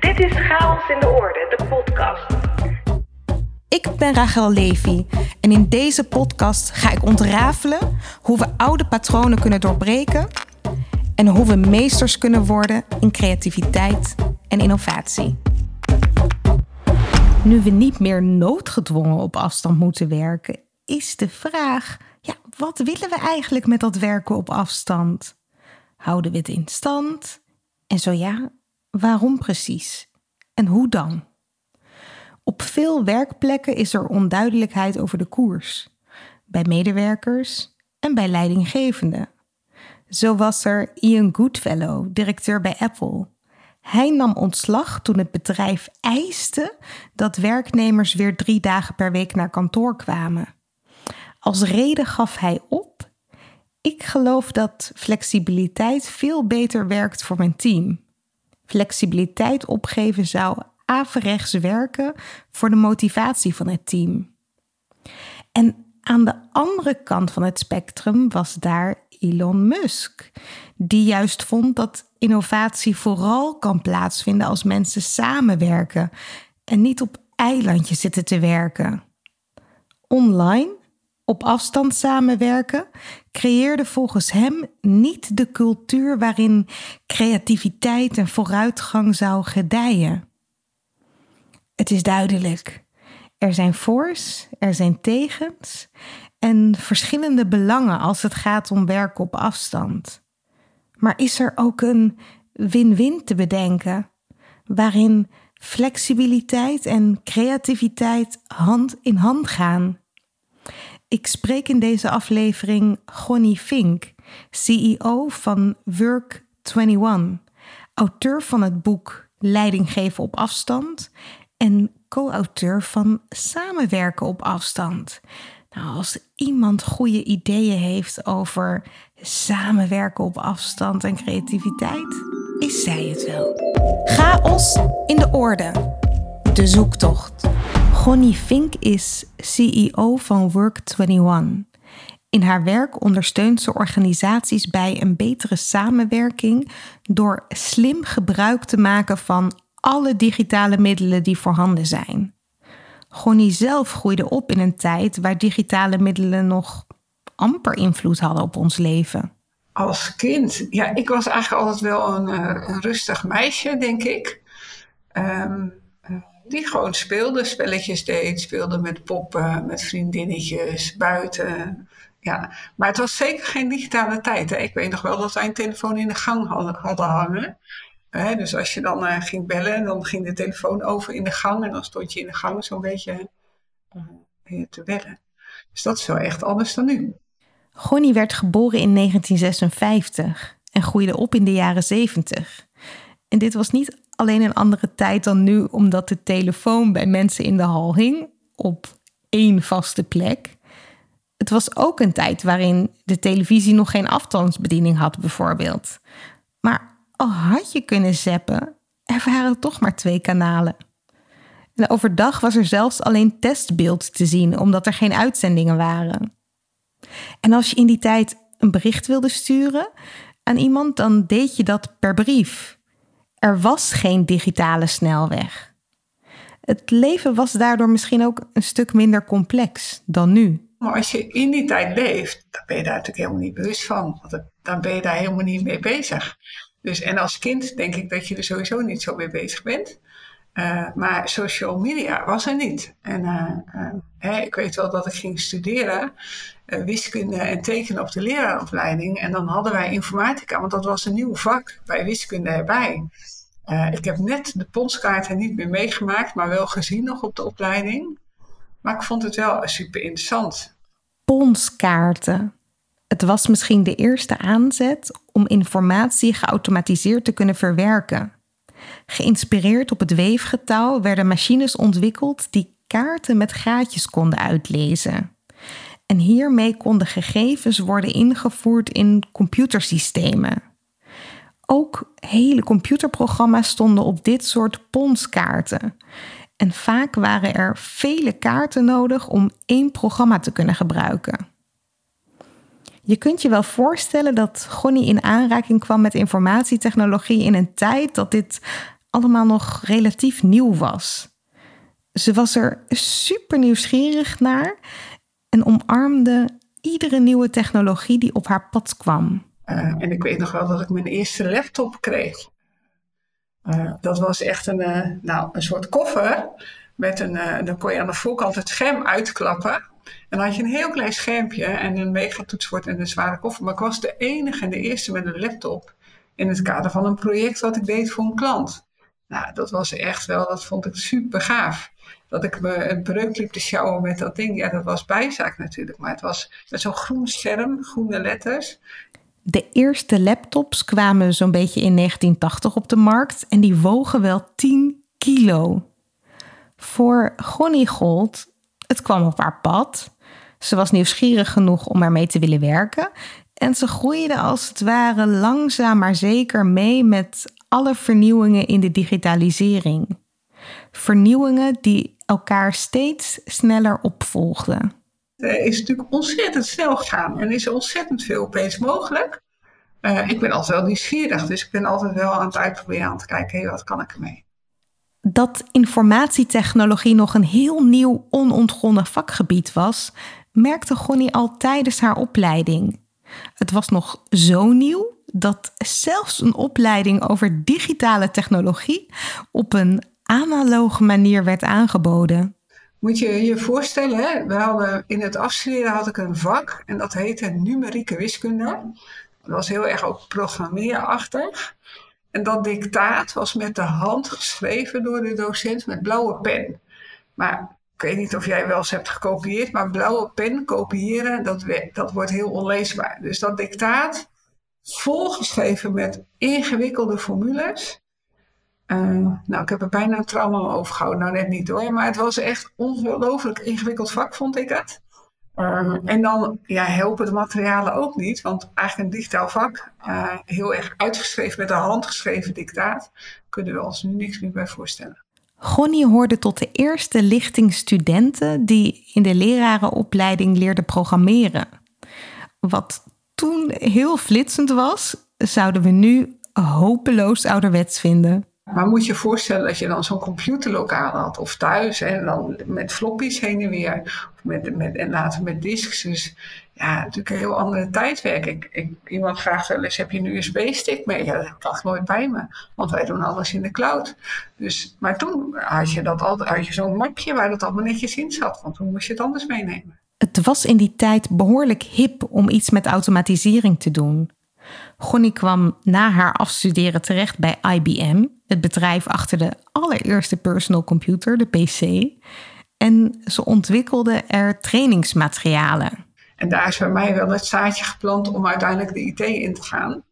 Dit is Chaos in de Orde, de podcast. Ik ben Rachel Levy en in deze podcast ga ik ontrafelen hoe we oude patronen kunnen doorbreken en hoe we meesters kunnen worden in creativiteit en innovatie. Nu we niet meer noodgedwongen op afstand moeten werken, is de vraag: ja, wat willen we eigenlijk met dat werken op afstand? Houden we het in stand? En zo ja, waarom precies? En hoe dan? Op veel werkplekken is er onduidelijkheid over de koers, bij medewerkers en bij leidinggevenden. Zo was er Ian Goodfellow, directeur bij Apple. Hij nam ontslag toen het bedrijf eiste dat werknemers weer drie dagen per week naar kantoor kwamen. Als reden gaf hij op: Ik geloof dat flexibiliteit veel beter werkt voor mijn team. Flexibiliteit opgeven zou averechts werken voor de motivatie van het team. En aan de andere kant van het spectrum was daar Elon Musk, die juist vond dat innovatie vooral kan plaatsvinden als mensen samenwerken en niet op eilandjes zitten te werken. Online, op afstand samenwerken, creëerde volgens hem niet de cultuur waarin creativiteit en vooruitgang zou gedijen. Het is duidelijk. Er zijn voors, er zijn tegens en verschillende belangen als het gaat om werken op afstand. Maar is er ook een win-win te bedenken, waarin flexibiliteit en creativiteit hand in hand gaan? Ik spreek in deze aflevering Gonnie Fink, CEO van Work21, auteur van het boek Leiding geven op afstand en co-auteur van Samenwerken op afstand. Nou, als iemand goede ideeën heeft over samenwerken op afstand en creativiteit, is zij het wel. Chaos in de orde. De zoektocht. Gonnie Fink is CEO van Work21. In haar werk ondersteunt ze organisaties bij een betere samenwerking door slim gebruik te maken van alle digitale middelen die voorhanden zijn. Gonnie zelf groeide op in een tijd waar digitale middelen nog amper invloed hadden op ons leven. Als kind, ja, ik was eigenlijk altijd wel een, eh, rustig meisje, denk ik. Um, die gewoon speelde, spelletjes deed, speelde met poppen, met vriendinnetjes, buiten. Ja, maar het was zeker geen digitale tijd. Hè. Ik weet nog wel dat wij een telefoon in de gang hadden, hangen. dus als je dan uh, ging bellen, dan ging de telefoon over in de gang en dan stond je in de gang zo'n beetje uh, te bellen. Dus dat is wel echt anders dan nu. Gonnie werd geboren in 1956 en groeide op in de jaren 70. En dit was niet alleen een andere tijd dan nu, omdat de telefoon bij mensen in de hal hing op één vaste plek. Het was ook een tijd waarin de televisie nog geen afstandsbediening had, bijvoorbeeld. Maar al had je kunnen zappen, er waren toch maar twee kanalen. En overdag was er zelfs alleen testbeeld te zien, omdat er geen uitzendingen waren. En als je in die tijd een bericht wilde sturen aan iemand, dan deed je dat per brief. Er was geen digitale snelweg. Het leven was daardoor misschien ook een stuk minder complex dan nu. Maar als je in die tijd leeft, dan ben je daar natuurlijk helemaal niet bewust van. Want dan ben je daar helemaal niet mee bezig. Dus, en als kind denk ik dat je er sowieso niet zo mee bezig bent. Uh, maar social media was er niet. En uh, uh, ik weet wel dat ik ging studeren, wiskunde en tekenen op de leraaropleiding. En dan hadden wij informatica, want dat was een nieuw vak bij wiskunde erbij. Ik heb net de ponskaarten niet meer meegemaakt, maar wel gezien nog op de opleiding. Maar ik vond het wel super interessant. Ponskaarten. Het was misschien de eerste aanzet om informatie geautomatiseerd te kunnen verwerken. Geïnspireerd op het weefgetouw werden machines ontwikkeld die kaarten met gaatjes konden uitlezen. En hiermee konden gegevens worden ingevoerd in computersystemen. Ook hele computerprogramma's stonden op dit soort ponskaarten. En vaak waren er vele kaarten nodig om één programma te kunnen gebruiken. Je kunt je wel voorstellen dat Gonnie in aanraking kwam met informatietechnologie in een tijd dat dit allemaal nog relatief nieuw was. Ze was er super nieuwsgierig naar en omarmde iedere nieuwe technologie die op haar pad kwam. Uh, en ik weet nog wel dat ik mijn eerste laptop kreeg. Uh, dat was echt een, uh, nou, een soort koffer. Met een, dan kon je aan de voorkant het scherm uitklappen. En dan had je een heel klein schermpje en een megatoetsenbord en een zware koffer. Maar ik was de enige en de eerste met een laptop. In het kader van een project wat ik deed voor een klant. Nou, dat was echt wel, dat vond ik super gaaf dat ik me een breuk liep te sjouwen met dat ding. Ja, dat was bijzaak natuurlijk. Maar het was met zo'n groen scherm, groene letters. De eerste laptops kwamen zo'n beetje in 1980 op de markt en die wogen wel 10 kilo. Voor Gonnie Gold, het kwam op haar pad. Ze was nieuwsgierig genoeg om ermee te willen werken. En ze groeide als het ware langzaam maar zeker mee met alle vernieuwingen in de digitalisering. Vernieuwingen die elkaar steeds sneller opvolgden. Het is natuurlijk ontzettend snel gegaan en is er ontzettend veel opeens mogelijk. Uh, ik ben altijd wel nieuwsgierig, dus ik ben altijd wel aan het uitproberen aan te kijken, wat kan ik ermee? Dat informatietechnologie nog een heel nieuw, onontgonnen vakgebied was, merkte Gonnie al tijdens haar opleiding. Het was nog zo nieuw dat zelfs een opleiding over digitale technologie op een analoge manier werd aangeboden. Moet je je voorstellen, hè? we hadden in het afstuderen had ik een vak en dat heette numerieke wiskunde. Dat was heel erg ook programmeerachtig. En dat dictaat was met de hand geschreven door de docent met blauwe pen. Maar ik weet niet of jij wel eens hebt gekopieerd, maar blauwe pen kopiëren, dat, dat wordt heel onleesbaar. Dus dat dictaat, volgeschreven met ingewikkelde formules, uh, nou, ik heb er bijna een trauma overgehouden. Nou, net niet hoor. Maar het was echt ongelooflijk ingewikkeld vak, vond ik het. Uh, en dan ja, helpen de materialen ook niet. Want eigenlijk een digitaal vak, uh, heel erg uitgeschreven met een handgeschreven dictaat, kunnen we ons nu niks meer bij voorstellen. Gonnie hoorde tot de eerste lichting studenten die in de lerarenopleiding leerden programmeren. Wat toen heel flitsend was, zouden we nu hopeloos ouderwets vinden. Maar moet je je voorstellen dat je dan zo'n computerlokaal had of thuis en dan met floppies heen en weer. Of met, met, en later met disks. Dus ja, natuurlijk een heel andere tijdwerk. Ik, iemand vraagt wel eens, heb je een USB-stick mee? Ja, dat lag nooit bij me, want wij doen alles in de cloud. Dus, maar toen had je, dat altijd, had je zo'n mapje waar dat allemaal netjes in zat, want toen moest je het anders meenemen. Het was in die tijd behoorlijk hip om iets met automatisering te doen. Gonnie kwam na haar afstuderen terecht bij IBM, het bedrijf achter de allereerste personal computer, de PC. En ze ontwikkelde er trainingsmaterialen. En daar is bij mij wel het zaadje geplant om uiteindelijk de IT in te gaan.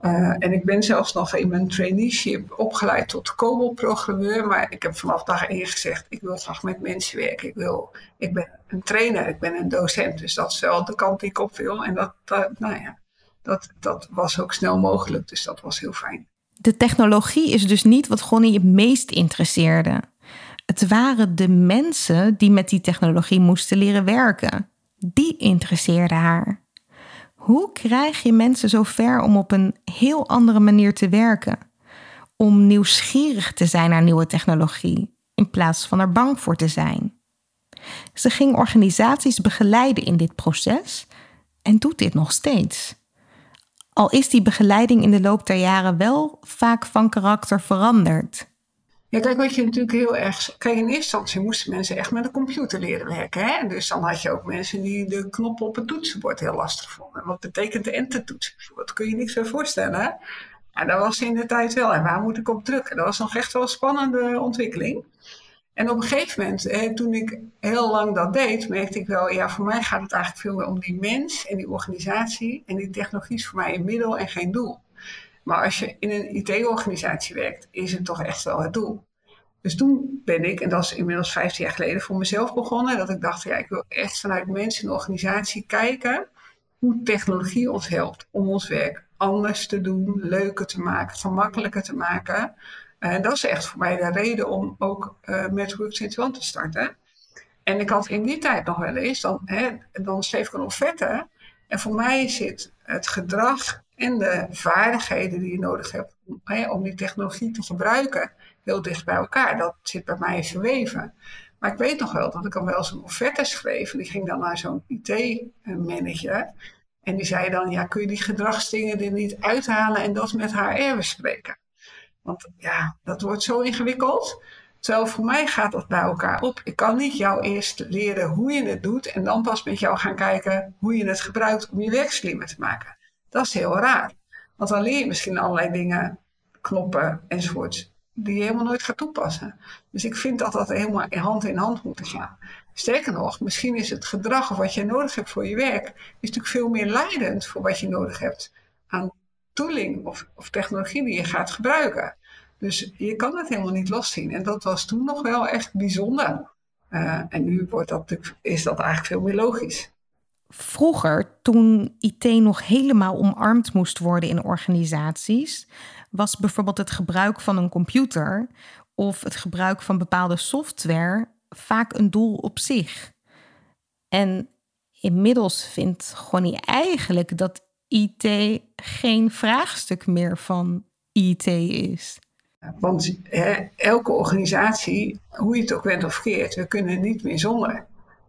Uh, en ik ben zelfs nog in mijn traineeship opgeleid tot COBOL-programmeur. Maar ik heb vanaf dag één gezegd, ik wil graag met mensen werken. Ik, wil, ik ben een trainer, ik ben een docent. Dus dat is wel de kant die ik op wil. En dat nou ja, dat, dat was ook snel mogelijk. Dus dat was heel fijn. De technologie is dus niet wat Gonnie het meest interesseerde. Het waren de mensen die met die technologie moesten leren werken. Die interesseerden haar. Hoe krijg je mensen zover om op een heel andere manier te werken? Om nieuwsgierig te zijn naar nieuwe technologie in plaats van er bang voor te zijn. Ze ging organisaties begeleiden in dit proces en doet dit nog steeds. Al is die begeleiding in de loop der jaren wel vaak van karakter veranderd. Ja, kijk, wat je natuurlijk heel erg. Kijk, in eerste instantie moesten mensen echt met een computer leren werken. Hè? Dus dan had je ook mensen die de knoppen op het toetsenbord heel lastig vonden. Wat betekent de enter-toets? Dat kun je niks meer voorstellen. Hè? En dat was in de tijd wel. En waar moet ik op drukken? Dat was nog echt wel een spannende ontwikkeling. En op een gegeven moment, hè, toen ik heel lang dat deed, merkte ik wel, ja, voor mij gaat het eigenlijk veel meer om die mens en die organisatie. En die technologie is voor mij een middel en geen doel. Maar als je in een IT-organisatie werkt, is het toch echt wel het doel. Dus toen ben ik, en dat is inmiddels 15 jaar geleden, voor mezelf begonnen. Dat ik dacht, ja, ik wil echt vanuit mensen de organisatie kijken hoe technologie ons helpt om ons werk anders te doen, leuker te maken, gemakkelijker te maken. En dat is echt voor mij de reden om ook uh, met Work te starten. En ik had in die tijd nog wel eens, dan, hè, dan schreef ik een offerte. En voor mij zit het gedrag en de vaardigheden die je nodig hebt om, hè, om die technologie te gebruiken heel dicht bij elkaar. Dat zit bij mij verweven. Maar ik weet nog wel dat ik dan wel zo'n offerte schreef. En die ging dan naar zo'n IT-manager. En die zei dan, ja, kun je die gedragsdingen er niet uithalen en dat met HR bespreken? Want ja, dat wordt zo ingewikkeld. Terwijl voor mij gaat dat bij elkaar op. Ik kan niet jou eerst leren hoe je het doet en dan pas met jou gaan kijken hoe je het gebruikt om je werk slimmer te maken. Dat is heel raar. Want dan leer je misschien allerlei dingen, knoppen enzovoorts, die je helemaal nooit gaat toepassen. Dus ik vind dat dat helemaal hand in hand moet gaan. Sterker nog, misschien is het gedrag of wat je nodig hebt voor je werk, is natuurlijk veel meer leidend voor wat je nodig hebt aan tooling of, of technologie die je gaat gebruiken. Dus je kan het helemaal niet loszien. En dat was toen nog wel echt bijzonder. Uh, en nu wordt dat, is dat eigenlijk veel meer logisch. Vroeger, toen IT nog helemaal omarmd moest worden in organisaties, was bijvoorbeeld het gebruik van een computer of het gebruik van bepaalde software vaak een doel op zich. En inmiddels vindt Gonnie eigenlijk dat IT geen vraagstuk meer van IT is. Want hè, elke organisatie, hoe je het ook bent of keert, we kunnen niet meer zonder.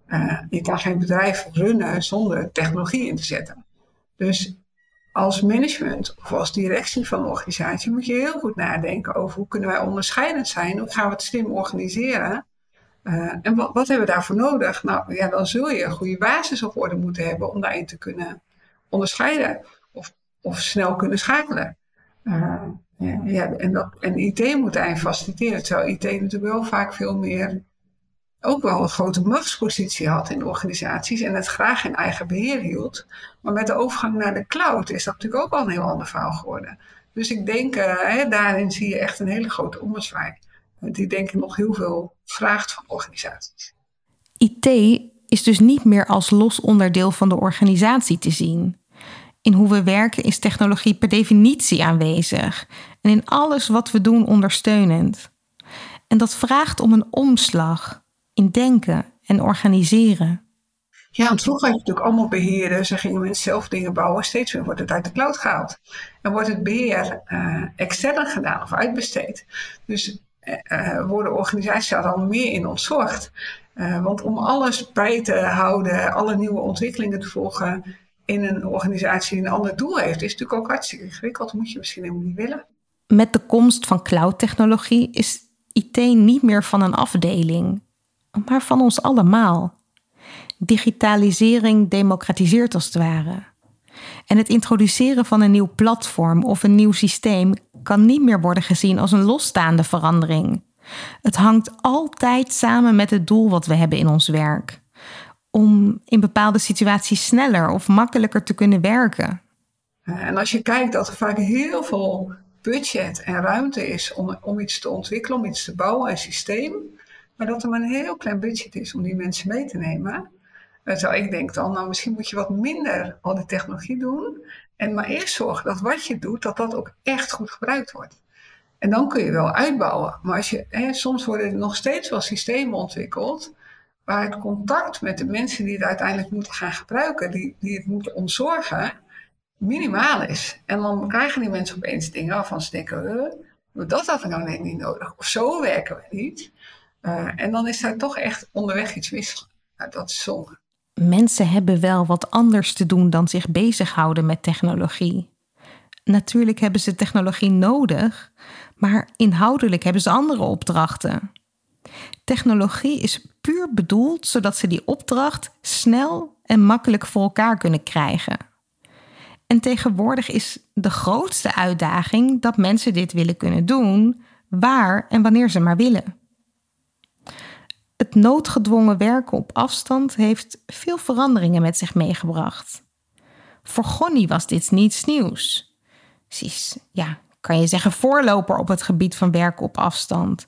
Uh, je kan geen bedrijf runnen zonder technologie in te zetten. Dus als management of als directie van een organisatie moet je heel goed nadenken over hoe kunnen wij onderscheidend zijn, hoe gaan we het slim organiseren. Uh, en wat, wat, hebben we daarvoor nodig? Nou ja, dan zul je een goede basis op orde moeten hebben om daarin te kunnen onderscheiden of, snel kunnen schakelen. Uh, ja, ja, en, dat, en IT moet daarin faciliteren, terwijl IT natuurlijk wel vaak veel meer ook wel een grote machtspositie had in organisaties en het graag in eigen beheer hield. Maar met de overgang naar de cloud is dat natuurlijk ook al een heel ander verhaal geworden. Dus ik denk, uh, hè, daarin zie je echt een hele grote ommezwaai. Die denk ik nog heel veel vraagt van organisaties. IT is dus niet meer als los onderdeel van de organisatie te zien. In hoe we werken is technologie per definitie aanwezig en in alles wat we doen ondersteunend. En dat vraagt om een omslag in denken en organiseren. Ja, want vroeger had je natuurlijk allemaal beheerders Ze gingen mensen zelf dingen bouwen. Steeds meer wordt het uit de cloud gehaald. En wordt het beheer uh, extern gedaan of uitbesteed. Dus uh, worden organisaties daar al meer in ontzorgd. Want om alles bij te houden, alle nieuwe ontwikkelingen te volgen in een organisatie die een ander doel heeft, is natuurlijk ook hartstikke ingewikkeld. Moet je misschien helemaal niet willen. Met de komst van cloud-technologie is IT niet meer van een afdeling, maar van ons allemaal. Digitalisering democratiseert als het ware. En het introduceren van een nieuw platform of een nieuw systeem kan niet meer worden gezien als een losstaande verandering. Het hangt altijd samen met het doel wat we hebben in ons werk. Om in bepaalde situaties sneller of makkelijker te kunnen werken. En als je kijkt dat er vaak heel veel budget en ruimte is om, om iets te ontwikkelen, om iets te bouwen, een systeem, maar dat er maar een heel klein budget is om die mensen mee te nemen. Terwijl ik denk dan, nou misschien moet je wat minder al die technologie doen. En maar eerst zorgen dat wat je doet, dat dat ook echt goed gebruikt wordt. En dan kun je wel uitbouwen. Maar als je, hè, soms worden er nog steeds wel systemen ontwikkeld. Waar het contact met de mensen die het uiteindelijk moeten gaan gebruiken, die, die het moeten ontzorgen, minimaal is. En dan krijgen die mensen opeens dingen waarvan ze denken, dat had ik nou net niet nodig. Of zo werken we niet. Uh, en dan is daar toch echt onderweg iets mis. Nou, dat is zonde. Mensen hebben wel wat anders te doen dan zich bezighouden met technologie. Natuurlijk hebben ze technologie nodig, maar inhoudelijk hebben ze andere opdrachten. Technologie is puur bedoeld zodat ze die opdracht snel en makkelijk voor elkaar kunnen krijgen. En tegenwoordig is de grootste uitdaging dat mensen dit willen kunnen doen waar en wanneer ze maar willen. Het noodgedwongen werken op afstand heeft veel veranderingen met zich meegebracht. Voor Gonnie was dit niets nieuws. Ze is, ja, kan je zeggen, voorloper op het gebied van werken op afstand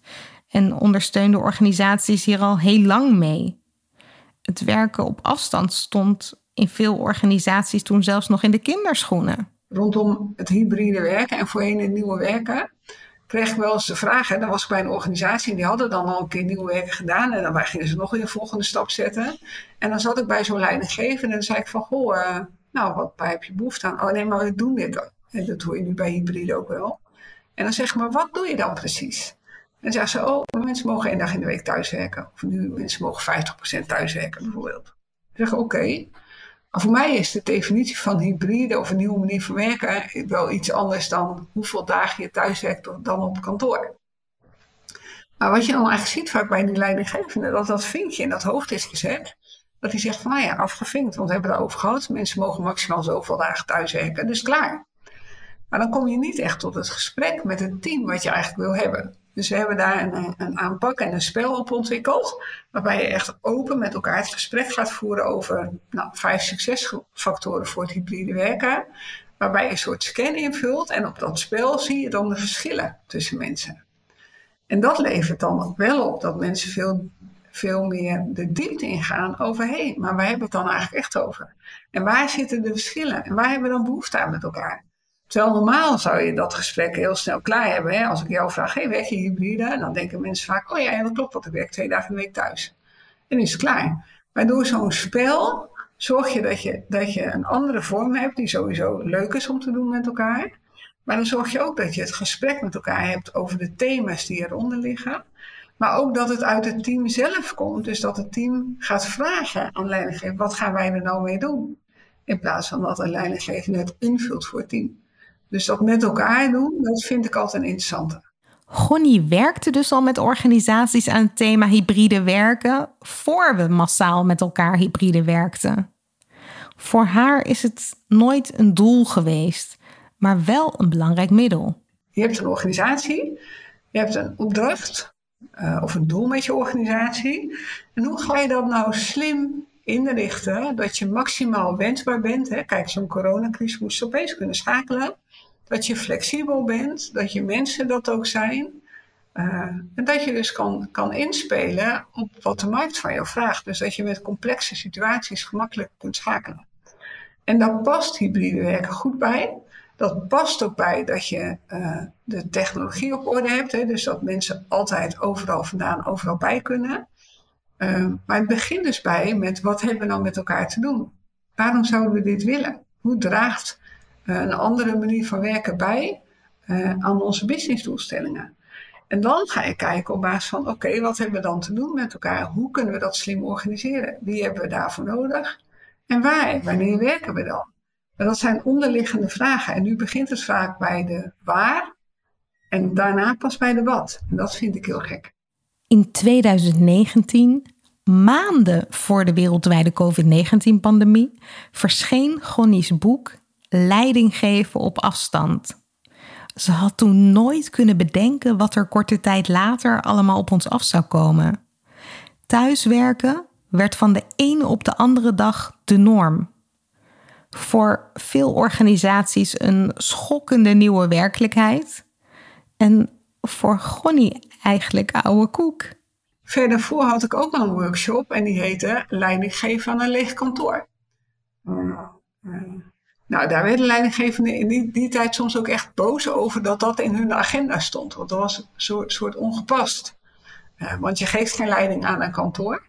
en ondersteunde organisaties hier al heel lang mee. Het werken op afstand stond in veel organisaties toen zelfs nog in de kinderschoenen. Rondom het hybride werken en voorheen het nieuwe werken kreeg ik wel eens de vraag. Hè, dan was ik bij een organisatie en die hadden dan al een keer nieuw werk gedaan. En dan gingen ze nog weer een volgende stap zetten. En dan zat ik bij zo'n leidinggever en dan zei ik van, goh, uh, nou, wat, heb je behoefte aan? Oh nee, maar we doen dit En dat doe je nu bij hybride ook wel. En dan zeg je maar, wat doe je dan precies? En zeggen ze, oh, mensen mogen één dag in de week thuiswerken. Of nu, mensen mogen 50% thuiswerken bijvoorbeeld. Dan zeg je, oké. Maar voor mij is de definitie van hybride of een nieuwe manier van werken wel iets anders dan hoeveel dagen je thuiswerkt dan op kantoor. Maar wat je dan eigenlijk ziet vaak bij die leidinggevende, dat dat vinkje in dat hoofd is gezet. Dat hij zegt van, nou ja, afgevinkt, want we hebben het over gehad. Mensen mogen maximaal zoveel dagen thuiswerken, dus klaar. Maar dan kom je niet echt tot het gesprek met het team wat je eigenlijk wil hebben. Dus we hebben daar een, een aanpak en een spel op ontwikkeld. Waarbij je echt open met elkaar het gesprek gaat voeren over nou, vijf succesfactoren voor het hybride werken. Waarbij je een soort scan invult en op dat spel zie je dan de verschillen tussen mensen. En dat levert dan wel op dat mensen veel, veel meer de diepte ingaan over hé, maar waar hebben we het dan eigenlijk echt over? En waar zitten de verschillen? En waar hebben we dan behoefte aan met elkaar? Terwijl normaal zou je dat gesprek heel snel klaar hebben. Hè? Als ik jou vraag, hey, werk je hybride? Dan denken mensen vaak, oh ja, dat klopt, want ik werk twee dagen in week thuis. En is het klaar. Maar door zo'n spel zorg je dat, je dat je een andere vorm hebt die sowieso leuk is om te doen met elkaar. Maar dan zorg je ook dat je het gesprek met elkaar hebt over de thema's die eronder liggen. Maar ook dat het uit het team zelf komt. Dus dat het team gaat vragen aan leidinggevende, wat gaan wij er nou mee doen? In plaats van dat een leidinggevende het invult voor het team. Dus dat met elkaar doen, dat vind ik altijd een interessante. Gonnie werkte dus al met organisaties aan het thema hybride werken voor we massaal met elkaar hybride werkten. Voor haar is het nooit een doel geweest, maar wel een belangrijk middel. Je hebt een organisatie, je hebt een opdracht uh, of een doel met je organisatie. En hoe ga je dat nou slim inrichten dat je maximaal wensbaar bent? Hè? Kijk, zo'n coronacrisis moest opeens kunnen schakelen. Dat je flexibel bent, dat je mensen dat ook zijn. Uh, en dat je dus kan, kan inspelen op wat de markt van jou vraagt. Dus dat je met complexe situaties gemakkelijk kunt schakelen. En daar past hybride werken goed bij. Dat past ook bij dat je uh, de technologie op orde hebt. Hè, dus dat mensen altijd overal vandaan, overal bij kunnen. Uh, maar het begint dus bij met wat hebben we nou met elkaar te doen? Waarom zouden we dit willen? Hoe draagt een andere manier van werken bij aan onze businessdoelstellingen? En dan ga je kijken op basis van, oké, wat hebben we dan te doen met elkaar? Hoe kunnen we dat slim organiseren? Wie hebben we daarvoor nodig? En waar? Wanneer werken we dan? dat zijn onderliggende vragen. En nu begint het vaak bij de waar en daarna pas bij de wat. En dat vind ik heel gek. In 2019, maanden voor de wereldwijde COVID-19-pandemie, verscheen Gonnie's boek Leiding geven op afstand. Ze had toen nooit kunnen bedenken wat er korte tijd later allemaal op ons af zou komen. Thuiswerken werd van de ene op de andere dag de norm voor veel organisaties een schokkende nieuwe werkelijkheid. En voor Gonnie eigenlijk oude koek. Verder voor had ik ook al een workshop en die heette Leidinggeven aan een leeg kantoor. Nou, daar werden leidinggevenden in die, die, tijd soms ook echt boos over dat dat in hun agenda stond. Want dat was een soort, soort ongepast. Uh, want je geeft geen leiding aan een kantoor.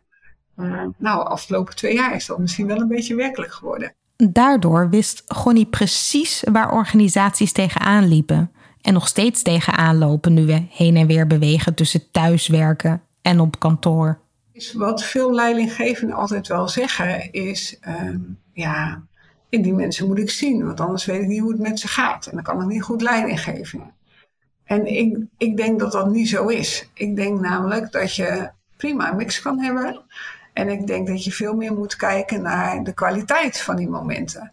Uh, nou, afgelopen twee jaar is dat misschien wel een beetje werkelijk geworden. Daardoor wist Gonnie precies waar organisaties tegenaan liepen. En nog steeds tegenaan lopen nu we heen en weer bewegen tussen thuiswerken en op kantoor. Wat veel leidinggevenden altijd wel zeggen is, uh, ja, die mensen moet ik zien, want anders weet ik niet hoe het met ze gaat. En dan kan ik niet goed leiding geven. En ik, ik denk dat dat niet zo is. Ik denk namelijk dat je prima een mix kan hebben. En ik denk dat je veel meer moet kijken naar de kwaliteit van die momenten.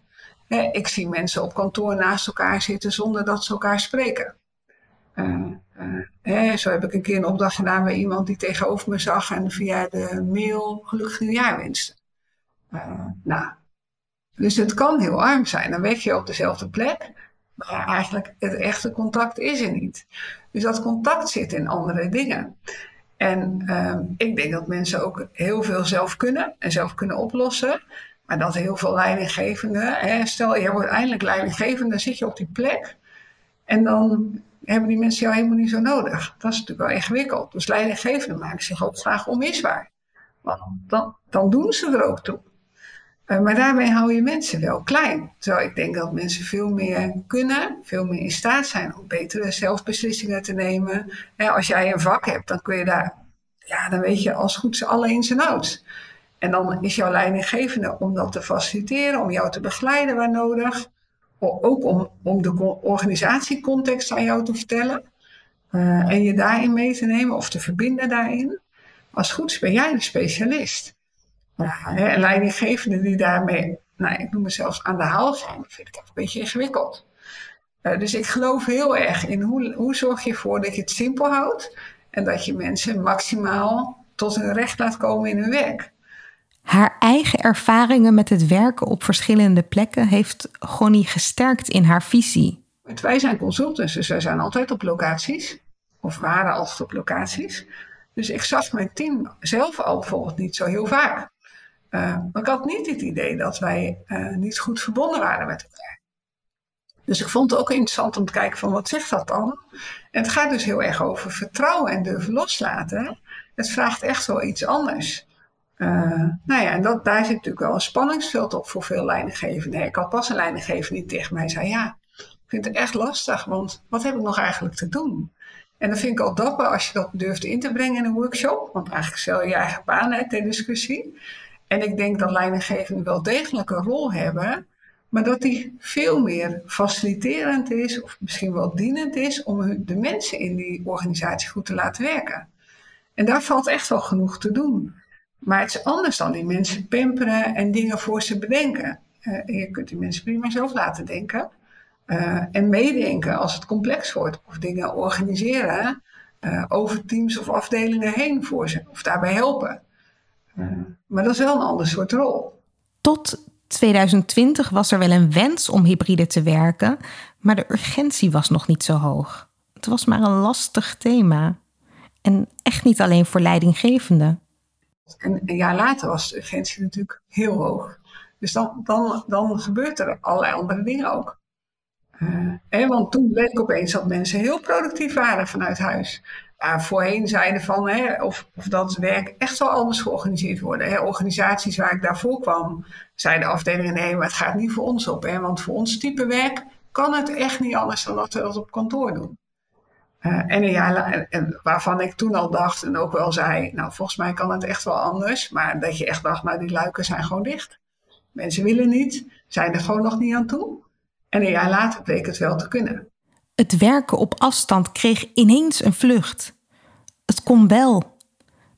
Ik zie mensen op kantoor naast elkaar zitten zonder dat ze elkaar spreken. Uh, uh, zo heb ik een keer een opdracht gedaan bij iemand die tegenover me zag en via de mail gelukkig nieuwjaar wenste. Uh, nou, dus het kan heel arm zijn. Dan werk je op dezelfde plek, maar eigenlijk het echte contact is er niet. Dus dat contact zit in andere dingen. En uh, ik denk dat mensen ook heel veel zelf kunnen en zelf kunnen oplossen. Maar dat heel veel leidinggevenden, hè, stel je wordt eindelijk leidinggevende, dan zit je op die plek. En dan hebben die mensen jou helemaal niet zo nodig. Dat is natuurlijk wel ingewikkeld. Dus leidinggevenden maken zich ook graag onmisbaar. Want dan, dan doen ze er ook toe. Uh, maar daarmee hou je mensen wel klein. Terwijl ik denk dat mensen veel meer kunnen, veel meer in staat zijn om betere zelfbeslissingen te nemen. als jij een vak hebt, dan kun je daar, ja, dan weet je als goed alle ins en outs. En dan is jouw leidinggevende om dat te faciliteren, om jou te begeleiden waar nodig. Ook om, om de organisatiecontext aan jou te vertellen. Uh, en je daarin mee te nemen of te verbinden daarin. Als goed ben jij de specialist. Uh, en leidinggevenden die daarmee, nou, ik noem me zelfs aan de haal zijn, vind ik dat een beetje ingewikkeld. Uh, dus ik geloof heel erg in hoe, hoe zorg je ervoor dat je het simpel houdt. En dat je mensen maximaal tot hun recht laat komen in hun werk. Haar eigen ervaringen met het werken op verschillende plekken heeft Gonnie gesterkt in haar visie. Wij zijn consultants, dus wij zijn altijd op locaties. Of waren altijd op locaties. Dus ik zag mijn team zelf al bijvoorbeeld niet zo heel vaak. Uh, maar ik had niet het idee dat wij uh, niet goed verbonden waren met elkaar. Dus ik vond het ook interessant om te kijken van wat zegt dat dan? En het gaat dus heel erg over vertrouwen en durven loslaten. Het vraagt echt wel iets anders. Uh, nou ja, en dat, daar zit natuurlijk wel een spanningsveld op voor veel leidinggevenden. Ik had pas een leidinggever die tegen mij zei: Ja, ik vind het echt lastig, want wat heb ik nog eigenlijk te doen? En dat vind ik al dapper als je dat durft in te brengen in een workshop, want eigenlijk stel je je eigen baan uit ter discussie. En ik denk dat leidinggevenden wel degelijk een rol hebben, maar dat die veel meer faciliterend is, of misschien wel dienend is, om de mensen in die organisatie goed te laten werken. En daar valt echt wel genoeg te doen. Maar het is anders dan die mensen pamperen en dingen voor ze bedenken. Uh, je kunt die mensen prima zelf laten denken. Uh, en meedenken als het complex wordt. Of dingen organiseren uh, over teams of afdelingen heen voor ze. Of daarbij helpen. Maar dat is wel een ander soort rol. Tot 2020 was er wel een wens om hybride te werken. Maar de urgentie was nog niet zo hoog. Het was maar een lastig thema. En echt niet alleen voor leidinggevenden. En een jaar later was de urgentie natuurlijk heel hoog. Dus dan, dan, dan gebeurt er allerlei andere dingen ook. Uh, want toen bleek opeens dat mensen heel productief waren vanuit huis. Uh, voorheen zeiden van hè, of, of dat werk echt wel anders georganiseerd worden. Hè. Organisaties waar ik daarvoor kwam, zeiden afdelingen nee, maar het gaat niet voor ons op. Hè, want voor ons type werk kan het echt niet anders dan dat we dat op kantoor doen. Uh, en een jaar waarvan ik toen al dacht en ook wel zei, nou volgens mij kan het echt wel anders. Maar dat je echt dacht, nou die luiken zijn gewoon dicht. Mensen willen niet, zijn er gewoon nog niet aan toe. En een jaar later bleek het wel te kunnen. Het werken op afstand kreeg ineens een vlucht. Het kon wel,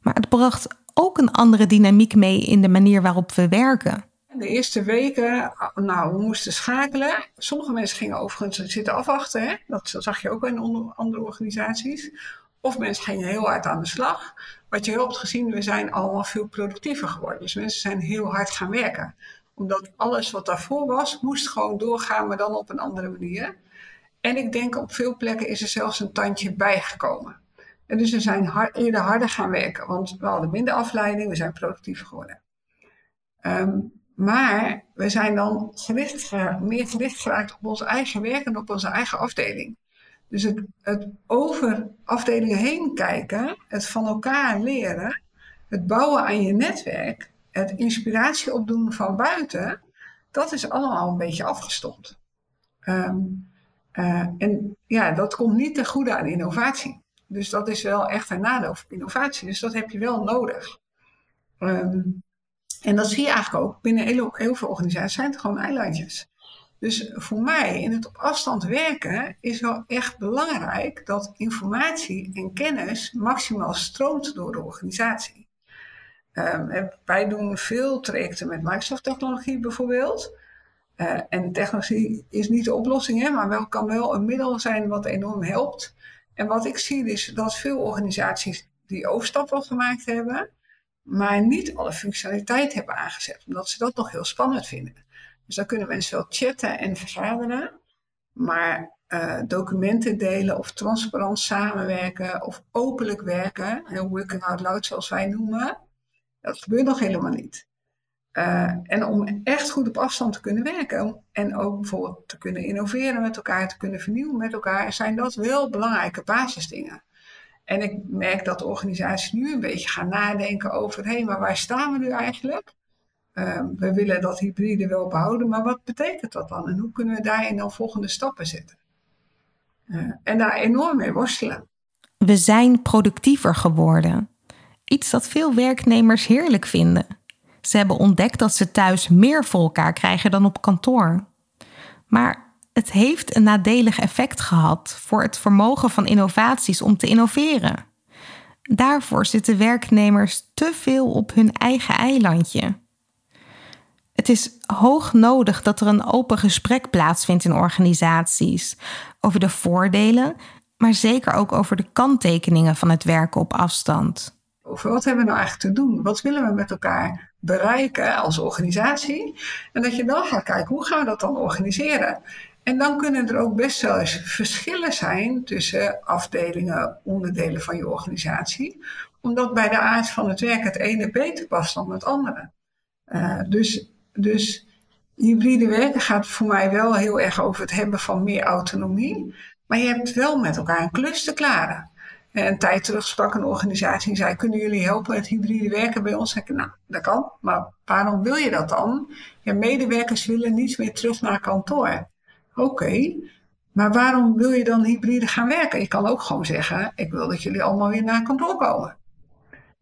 maar het bracht ook een andere dynamiek mee in de manier waarop we werken. De eerste weken, nou, we moesten schakelen. Sommige mensen gingen overigens zitten afwachten. Dat zag je ook in andere organisaties. Of mensen gingen heel hard aan de slag. Wat je hebt gezien, we zijn allemaal veel productiever geworden. Dus mensen zijn heel hard gaan werken. Omdat alles wat daarvoor was, moest gewoon doorgaan, maar dan op een andere manier. En ik denk op veel plekken is er zelfs een tandje bijgekomen. En dus we zijn eerder harder gaan werken, want we hadden minder afleiding, we zijn productiever geworden. Um, maar we zijn dan meer gericht geraakt op ons eigen werk en op onze eigen afdeling. Dus het, het over afdelingen heen kijken, het van elkaar leren, het bouwen aan je netwerk, het inspiratie opdoen van buiten, dat is allemaal een beetje afgestompt. Um, uh, en ja, dat komt niet ten goede aan innovatie. Dus dat is wel echt een nadeel voor innovatie. Dus dat heb je wel nodig. Um, en dat zie je eigenlijk ook binnen heel, heel veel organisaties, zijn gewoon eilandjes. Dus voor mij in het op afstand werken is wel echt belangrijk dat informatie en kennis maximaal stroomt door de organisatie. Um, wij doen veel trajecten met Microsoft-technologie bijvoorbeeld. Uh, en technologie is niet de oplossing, hè, maar wel, kan wel een middel zijn wat enorm helpt. En wat ik zie is dat veel organisaties die overstap wel gemaakt hebben, maar niet alle functionaliteit hebben aangezet, omdat ze dat nog heel spannend vinden. Dus dan kunnen mensen wel chatten en vergaderen, maar uh, documenten delen of transparant samenwerken of openlijk werken, heel working out loud zoals wij noemen, dat gebeurt nog helemaal niet. Uh, en om echt goed op afstand te kunnen werken en ook bijvoorbeeld te kunnen innoveren met elkaar, te kunnen vernieuwen met elkaar, zijn dat wel belangrijke basisdingen. En ik merk dat organisaties nu een beetje gaan nadenken over, hé, maar waar staan we nu eigenlijk? ehm, we willen dat hybride wel behouden, maar wat betekent dat dan? En hoe kunnen we daarin dan volgende stappen zetten? Uh, en daar enorm mee worstelen. We zijn productiever geworden. Iets dat veel werknemers heerlijk vinden. Ze hebben ontdekt dat ze thuis meer voor elkaar krijgen dan op kantoor. Maar het heeft een nadelig effect gehad voor het vermogen van innovaties om te innoveren. Daarvoor zitten werknemers te veel op hun eigen eilandje. Het is hoog nodig dat er een open gesprek plaatsvindt in organisaties over de voordelen, maar zeker ook over de kanttekeningen van het werken op afstand. Over wat hebben we nou eigenlijk te doen? Wat willen we met elkaar bereiken als organisatie? En dat je dan gaat kijken, hoe gaan we dat dan organiseren? En dan kunnen er ook best wel eens verschillen zijn tussen afdelingen, onderdelen van je organisatie, omdat bij de aard van het werk het ene beter past dan het andere. Uh, dus, dus hybride werken gaat voor mij wel heel erg over het hebben van meer autonomie, maar je hebt wel met elkaar een klus te klaren. En een tijd terug sprak een organisatie en zei: Kunnen jullie helpen met hybride werken bij ons? Nou, dat kan, maar waarom wil je dat dan? Ja, medewerkers willen niet meer terug naar kantoor. Oké, maar waarom wil je dan hybride gaan werken? Je kan ook gewoon zeggen: Ik wil dat jullie allemaal weer naar kantoor komen.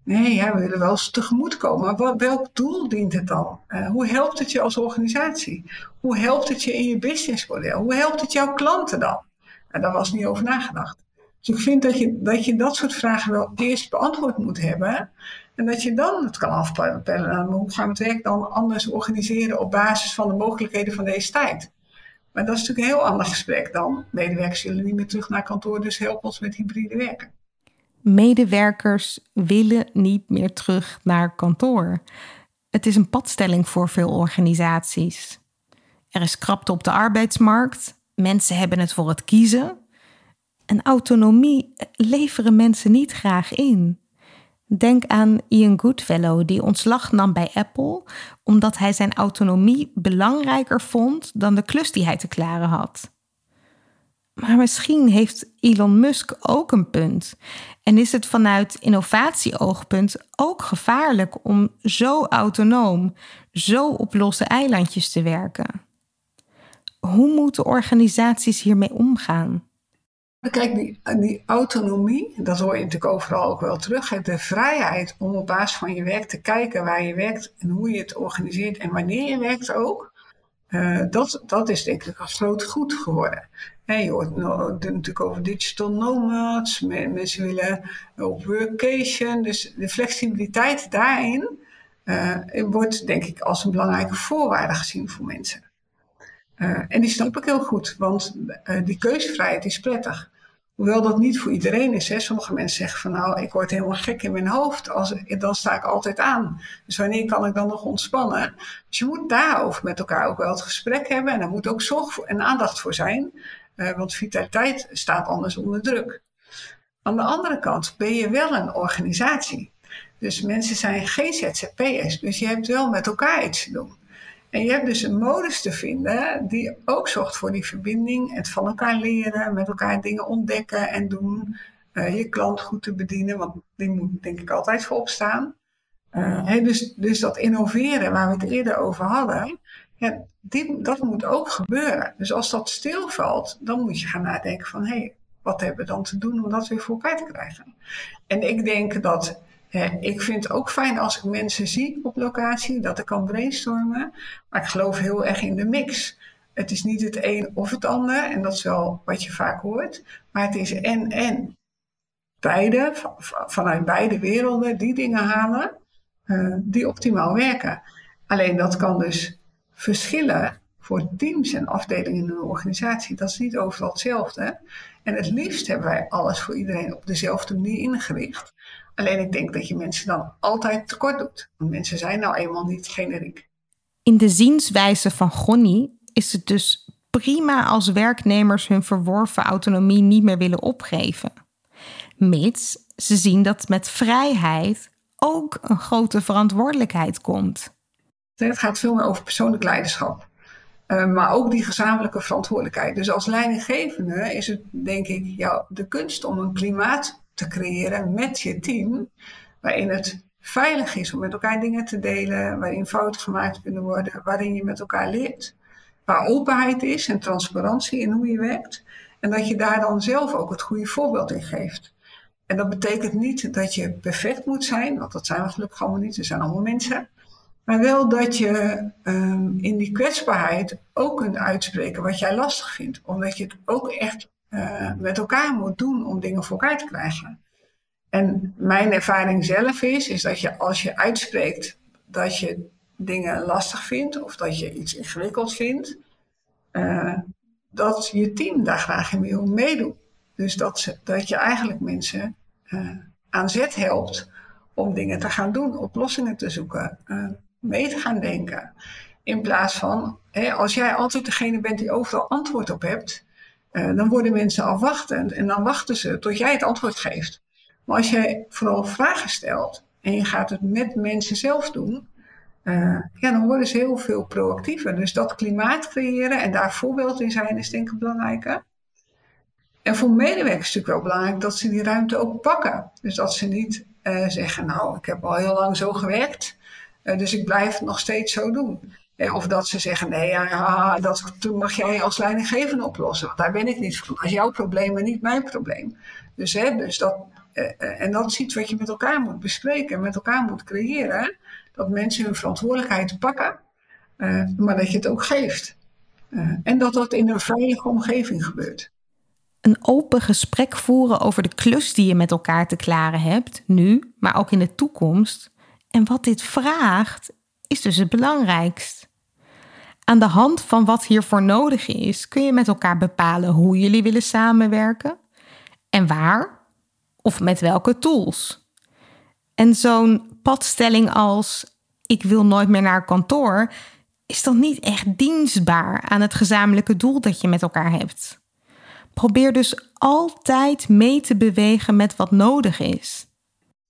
Nee, ja, we willen wel eens tegemoet komen. Maar welk doel dient het dan? Uh, hoe helpt het je als organisatie? Hoe helpt het je in je businessmodel? Hoe helpt het jouw klanten dan? En daar was niet over nagedacht. Dus ik vind dat je, dat je dat soort vragen wel eerst beantwoord moet hebben. En dat je dan het kan afpellen. Hoe gaan we het werk dan anders organiseren op basis van de mogelijkheden van deze tijd? Maar dat is natuurlijk een heel ander gesprek dan. Medewerkers zullen niet meer terug naar kantoor, dus help ons met hybride werken. Medewerkers willen niet meer terug naar kantoor. Het is een padstelling voor veel organisaties. Er is krapte op de arbeidsmarkt. Mensen hebben het voor het kiezen. En autonomie leveren mensen niet graag in. Denk aan Ian Goodfellow, die ontslag nam bij Apple omdat hij zijn autonomie belangrijker vond dan de klus die hij te klaren had. Maar misschien heeft Elon Musk ook een punt. En is het vanuit innovatieoogpunt ook gevaarlijk om zo autonoom, zo op losse eilandjes te werken? Hoe moeten organisaties hiermee omgaan? Kijk, die, die autonomie, dat hoor je natuurlijk overal ook wel terug. De vrijheid om op basis van je werk te kijken waar je werkt en hoe je het organiseert en wanneer je werkt ook. Uh, dat, dat is denk ik een groot goed geworden. je hoort natuurlijk over digital nomads, mensen willen op workation. Dus de flexibiliteit daarin uh, wordt denk ik als een belangrijke voorwaarde gezien voor mensen. Uh, en die snap ik heel goed, want die keuzevrijheid is prettig. Hoewel dat niet voor iedereen is. Hè. Sommige mensen zeggen van nou, ik word helemaal gek in mijn hoofd. Als, dan sta ik altijd aan. Dus wanneer kan ik dan nog ontspannen? Dus je moet daarover met elkaar ook wel het gesprek hebben. En daar moet ook zorg en aandacht voor zijn. Uh, want vitaliteit staat anders onder druk. Aan de andere kant ben je wel een organisatie. Dus mensen zijn geen ZZP'ers. Dus je hebt wel met elkaar iets te doen. En je hebt dus een modus te vinden die ook zorgt voor die verbinding, het van elkaar leren, met elkaar dingen ontdekken en doen, uh, je klant goed te bedienen, want die moet denk ik altijd voorop staan. Uh, dus, dus dat innoveren waar we het eerder over hadden, dat moet ook gebeuren. Dus als dat stilvalt, dan moet je gaan nadenken van hé, hey, wat hebben we dan te doen om dat weer voor elkaar te krijgen? En ik denk dat ik vind het ook fijn als ik mensen zie op locatie, dat ik kan brainstormen. Maar ik geloof heel erg in de mix. Het is niet het een of het ander, en dat is wel wat je vaak hoort. Maar het is en-en. Beide, vanuit beide werelden, die dingen halen uh, die optimaal werken. Alleen dat kan dus verschillen voor teams en afdelingen in een organisatie. Dat is niet overal hetzelfde. En het liefst hebben wij alles voor iedereen op dezelfde manier ingericht. Alleen ik denk dat je mensen dan altijd tekort doet. Want mensen zijn nou eenmaal niet generiek. In de zienswijze van Gonnie is het dus prima als werknemers hun verworven autonomie niet meer willen opgeven. Mits ze zien dat met vrijheid ook een grote verantwoordelijkheid komt. Het gaat veel meer over persoonlijk leiderschap. Uh, maar ook die gezamenlijke verantwoordelijkheid. Dus als leidinggevende is het, denk ik, jou de kunst om een klimaat te creëren met je team, waarin het veilig is om met elkaar dingen te delen, waarin fouten gemaakt kunnen worden, waarin je met elkaar leert. Waar openheid is en transparantie in hoe je werkt. En dat je daar dan zelf ook het goede voorbeeld in geeft. En dat betekent niet dat je perfect moet zijn, want dat zijn we gelukkig allemaal niet, we zijn allemaal mensen. Maar wel dat je um, in die kwetsbaarheid ook kunt uitspreken wat jij lastig vindt. Omdat je het ook echt uh, met elkaar moet doen om dingen voor elkaar te krijgen. En mijn ervaring zelf is, is dat je als je uitspreekt dat je dingen lastig vindt of dat je iets ingewikkeld vindt, uh, dat je team daar graag in wil meedoen. Dus dat, ze, dat je eigenlijk mensen uh, aan zet helpt om dingen te gaan doen, oplossingen te zoeken, mee te gaan denken. In plaats van, hè, als jij altijd degene bent die overal antwoord op hebt, uh, dan worden mensen afwachtend en dan wachten ze tot jij het antwoord geeft. Maar als jij vooral vragen stelt en je gaat het met mensen zelf doen, uh, ja, dan worden ze heel veel proactiever. Dus dat klimaat creëren en daar voorbeeld in zijn is denk ik belangrijker. En voor medewerkers is het natuurlijk wel belangrijk dat ze die ruimte ook pakken. Dus dat ze niet uh, zeggen, nou, ik heb al heel lang zo gewerkt, dus ik blijf het nog steeds zo doen. Of dat ze zeggen, nee, ja, dat mag jij als leidinggevende oplossen, want daar ben ik niet voor. Dat is jouw probleem en niet mijn probleem. Dus, hè, dus dat, en dat is iets wat je met elkaar moet bespreken, met elkaar moet creëren dat mensen hun verantwoordelijkheid pakken, maar dat je het ook geeft. En dat dat in een veilige omgeving gebeurt. Een open gesprek voeren over de klus die je met elkaar te klaren hebt, nu, maar ook in de toekomst. En wat dit vraagt, is dus het belangrijkst. Aan de hand van wat hiervoor nodig is, kun je met elkaar bepalen hoe jullie willen samenwerken en waar of met welke tools. En zo'n padstelling als ik wil nooit meer naar kantoor, is dan niet echt dienstbaar aan het gezamenlijke doel dat je met elkaar hebt. Probeer dus altijd mee te bewegen met wat nodig is.